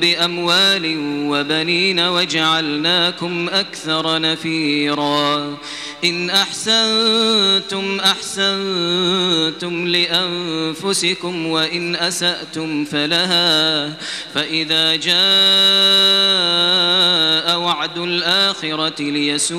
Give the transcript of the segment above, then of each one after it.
بأموال وبنين وجعلناكم أكثر نفيرا. إن أحسنتم أحسنتم لأنفسكم وإن أسأتم فلها. فإذا جاء وعد الآخرة ليسوء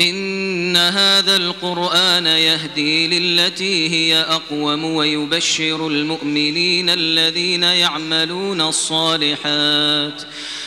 إن هذا القرآن يهدي للتي هي أقوم ويبشر المؤمنين الذين يعملون الصالحات.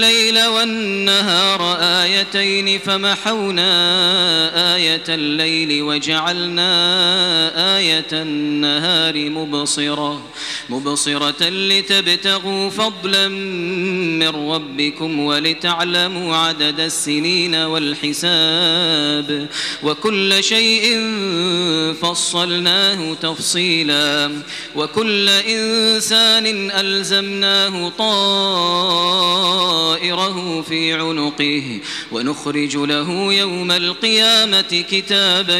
الليل والنهار آيتين فمحونا آية الليل وجعلنا آية النهار مبصرة مبصرة لتبتغوا فضلا من ربكم ولتعلموا عدد السنين والحساب وكل شيء فصلناه تفصيلا وكل إنسان ألزمناه طائره في عنقه ونخرج له يوم القيامة كتابا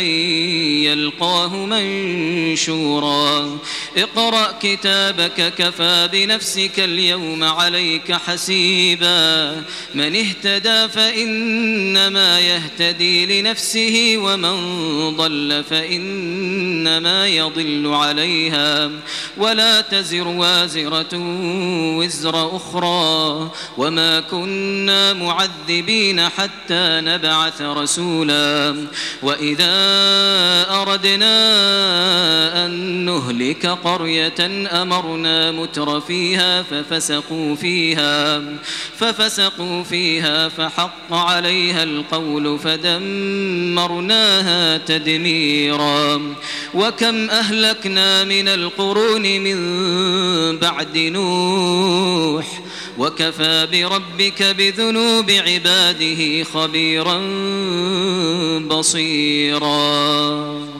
يلقاه منشورا. اقرأ كتابك كفى بنفسك اليوم عليك حسيبا. من اهتدى فإنما يهتدي لنفسه ومن ضل فإنما يضل عليها. ولا تزر وازرة وزر أخرى وما كنا معذبين حتى نبعث رسولا. وإذا أردنا أن نهلك قرية أمرنا متر فيها ففسقوا فيها ففسقوا فيها فحق عليها القول فدمرناها تدميرا. وكم أهلكنا من القرون من بعد نوح وكفى بربك بذنوب عباده خبيرا بصيرا.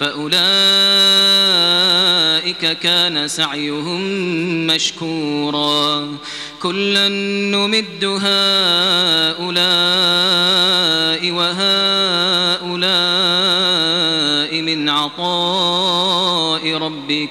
فأولئك كان سعيهم مشكورا. كلا نمد هؤلاء وهؤلاء من عطاء ربك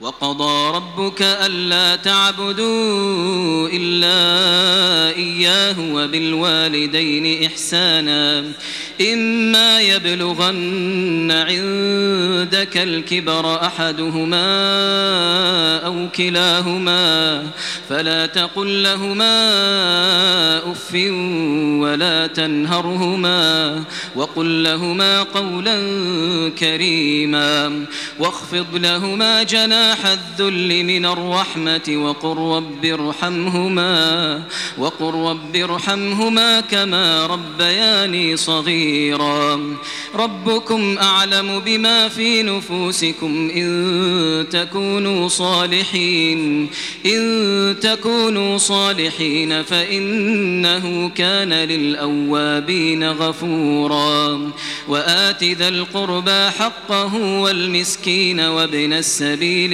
وقضى ربك ألا تعبدوا إلا إياه وبالوالدين إحسانا. إما يبلغن عندك الكبر أحدهما أو كلاهما فلا تقل لهما أف ولا تنهرهما وقل لهما قولا كريما واخفض لهما جناح الذل من الرحمة وقل رب ارحمهما وقل رب ارحمهما كما ربياني صغيرا ربكم أعلم بما في نفوسكم إن تكونوا صالحين إن تكونوا صالحين فإنه كان للأوابين غفورا وآت ذا القربى حقه والمسكين وابن السبيل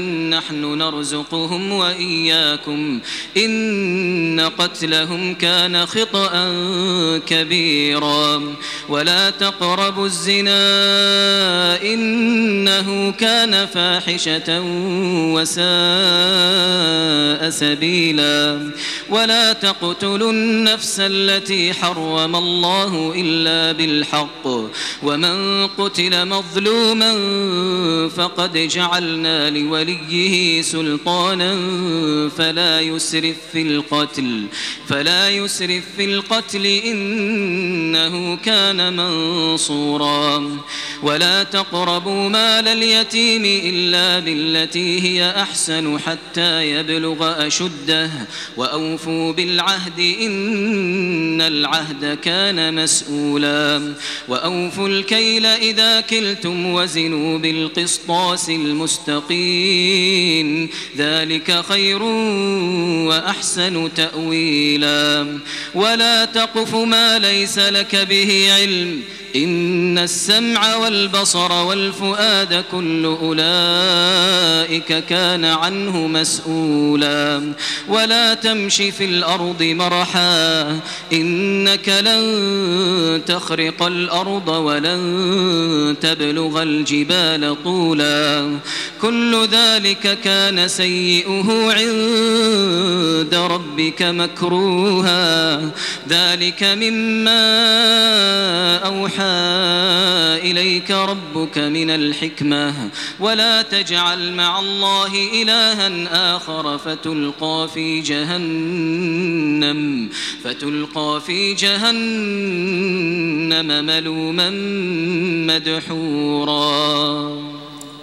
نحن نرزقهم وإياكم. إن قتلهم كان خطأ كبيرا. ولا تقربوا الزنا إنه كان فاحشة وساء سبيلا. ولا تقتلوا النفس التي حرم الله إلا بالحق. ومن قتل مظلوما فقد جعلنا لوليه سلطانا فلا يسرف في القتل فلا يسرف في القتل إنه كان منصورا. ولا تقربوا مال اليتيم إلا بالتي هي أحسن حتى يبلغ أشده. وأوفوا بالعهد إن العهد كان مسؤولا. وأوفوا الكيل إذا كلتم وزنوا بالقسطاس المستقيم. ذلك خير وأحسن تأويلا. ولا تقف ما ليس لك به علم. إن السمع والبصر والفؤاد كل أولئك كان عنه مسؤولا. ولا تمش في الأرض مرحا إنك لن تخرق الأرض ولن تبلغ الجبال طولا. كل ذلك كان سيئه عند ربك مكروها. ذلك مما أوحى إليك ربك من الحكمة ولا تجعل مع الله إلها آخر فتلقى في جهنم فتلقى في جهنم ملوما مدحورا.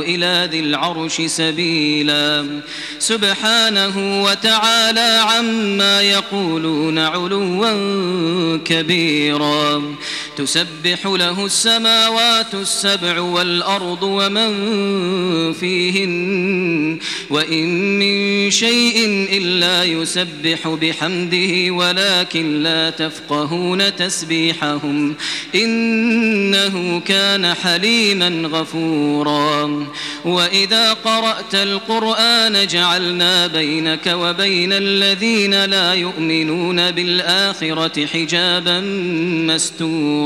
إلى ذي العرش سبيلا. سبحانه وتعالى عما يقولون علوا كبيرا. تسبح له السماوات السبع والأرض ومن فيهن وإن من شيء إلا يسبح بحمده ولكن لا تفقهون تسبيحهم إنه كان حليما غفورا وإذا قرأت القرآن جعلنا بينك وبين الذين لا يؤمنون بالآخرة حجابا مستورا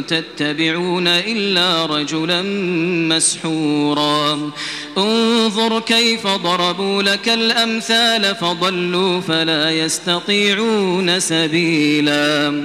تتبعون إلا رجلا مسحورا. انظر كيف ضربوا لك الأمثال فضلوا فلا يستطيعون سبيلا.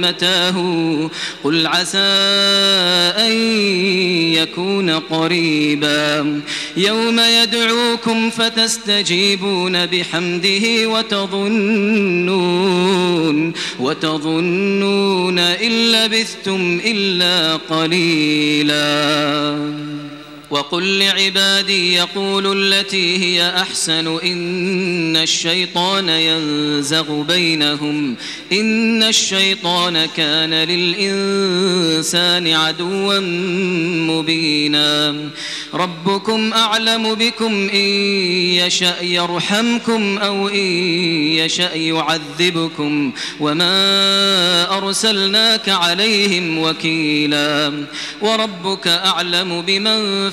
متاه. قل عسى أن يكون قريبا. يوم يدعوكم فتستجيبون بحمده وتظنون وتظنون إن لبثتم إلا قليلاً. وقل لعبادي يقولوا التي هي أحسن إن الشيطان ينزغ بينهم إن الشيطان كان للإنسان عدوا مبينا ربكم أعلم بكم إن يشأ يرحمكم أو إن يشأ يعذبكم وما أرسلناك عليهم وكيلا وربك أعلم بمن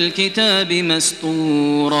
الكتاب مسطورا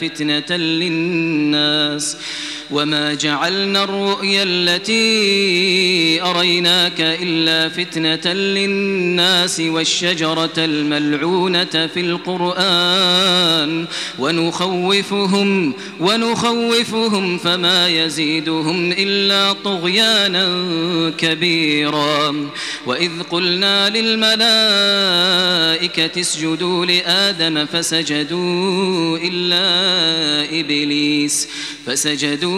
فتنة للناس وما جعلنا الرؤيا التي أريناك إلا فتنة للناس والشجرة الملعونة في القرآن ونخوفهم ونخوفهم فما يزيدهم إلا طغيانا كبيرا وإذ قلنا للملائكة اسجدوا لآدم فسجدوا إلا إبليس فسجدوا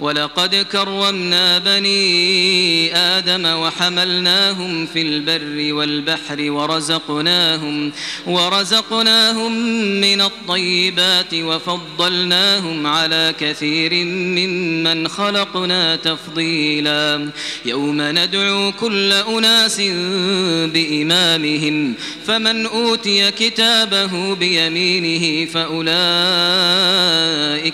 ولقد كرمنا بني آدم وحملناهم في البر والبحر ورزقناهم ورزقناهم من الطيبات وفضلناهم على كثير ممن خلقنا تفضيلا. يوم ندعو كل أناس بإمامهم فمن أوتي كتابه بيمينه فأولئك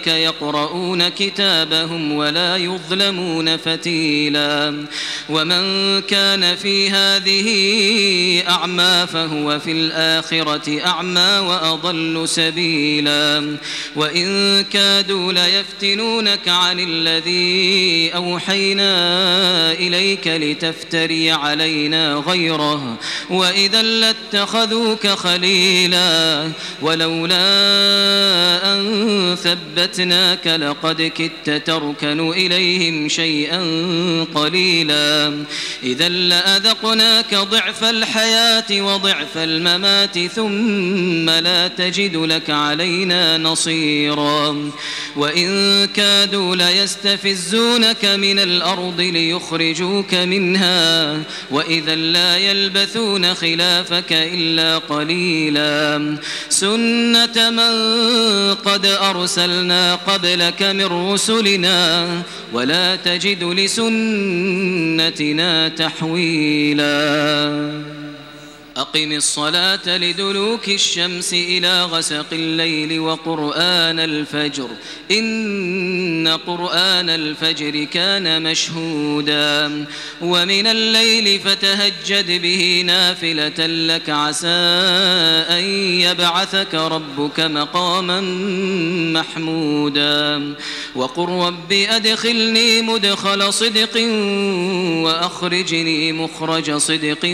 يقرؤون كتابهم ولا يظلمون فتيلا. ومن كان في هذه أعمى فهو في الآخرة أعمى وأضل سبيلا. وإن كادوا ليفتنونك عن الذي أوحينا إليك لتفتري علينا غيره. وإذا لاتخذوك خليلا. ولولا أن ثبتناك لقد كدت ترك تركن إليهم شيئا قليلا. إذا لأذقناك ضعف الحياة وضعف الممات ثم لا تجد لك علينا نصيرا. وإن كادوا ليستفزونك من الأرض ليخرجوك منها. وإذا لا يلبثون خلافك إلا قليلا. سنة من قد أرسلنا قبلك من رسلنا ولا تجد لسنتنا تحويلا. أقم الصلاة لدلوك الشمس إلى غسق الليل وقرآن الفجر. إن قرآن الفجر كان مشهودا. ومن الليل فتهجد به نافلة لك عسى أن يبعثك ربك مقاما محمودا. وقل رب أدخلني مدخل صدق وأخرجني مخرج صدق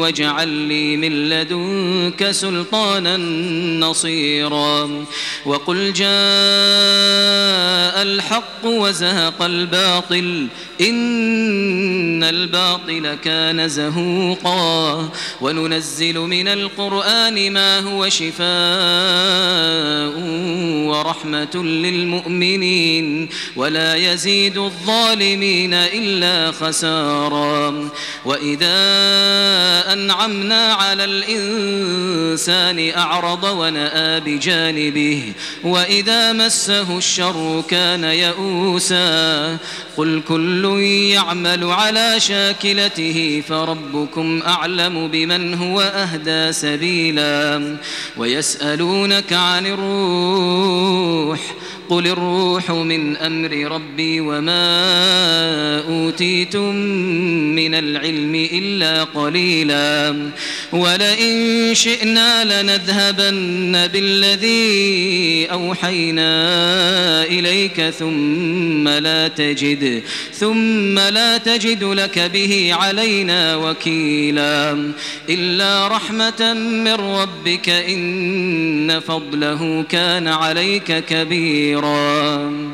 واجعل لي من لدنك سلطانا نصيرا. وقل جاء الحق وزهق الباطل إن الباطل كان زهوقا. وننزل من القرآن ما هو شفاء ورحمة للمؤمنين. ولا يزيد الظالمين إلا خسارا. وإذا أنعمنا على الإنسان أعرض ونأى بجانبه وإذا مسه الشر كان يئوسا قل كل يعمل على شاكلته فربكم أعلم بمن هو أهدى سبيلا ويسألونك عن الروح قل الروح من أمر ربي وما أوتيتم من العلم إلا قليلا. ولئن شئنا لنذهبن بالذي أوحينا إليك ثم لا تجد ثم لا تجد لك به علينا وكيلا. إلا رحمة من ربك إن فضله كان عليك كبيرا. خيرا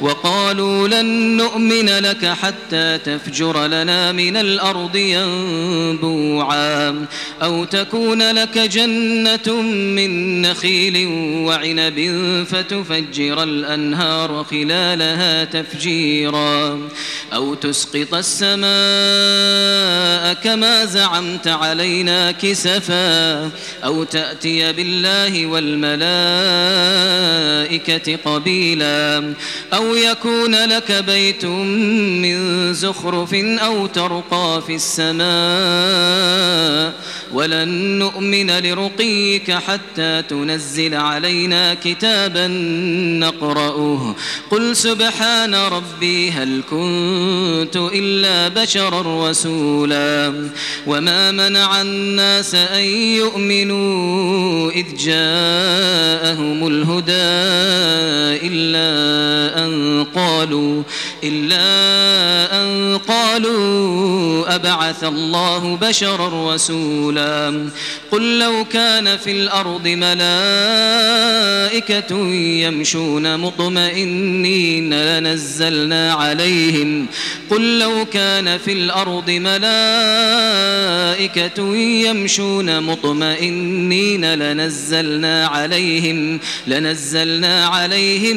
وقالوا لن نؤمن لك حتى تفجر لنا من الأرض ينبوعا أو تكون لك جنة من نخيل وعنب فتفجر الأنهار خلالها تفجيرا أو تسقط السماء كما زعمت علينا كسفا أو تأتي بالله والملائكة قبيلا أو يكون لك بيت من زخرف أو ترقى في السماء ولن نؤمن لرقيك حتى تنزل علينا كتابا نقرأه قل سبحان ربي هل كنت إلا بشرا رسولا وما منع الناس أن يؤمنوا إذ جاءهم الهدى إلا أن قالوا إلا أن قالوا أبعث الله بشرا رسولا. قل لو كان في الأرض ملائكة يمشون مطمئنين لنزلنا عليهم. قل لو كان في الأرض ملائكة يمشون مطمئنين لنزلنا عليهم لنزلنا عليهم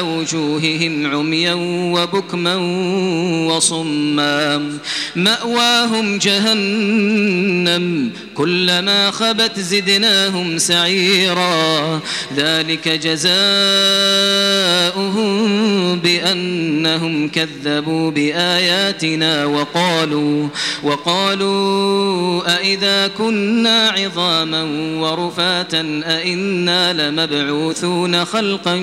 وجوههم عميا وبكما وصما مأواهم جهنم كلما خبت زدناهم سعيرا. ذلك جزاؤهم بأنهم كذبوا بآياتنا وقالوا وقالوا أئذا كنا عظاما ورفاتا أئنا لمبعوثون خلقا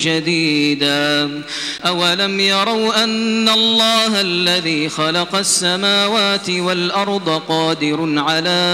جديدا. أولم يروا أن الله الذي خلق السماوات والأرض قادر على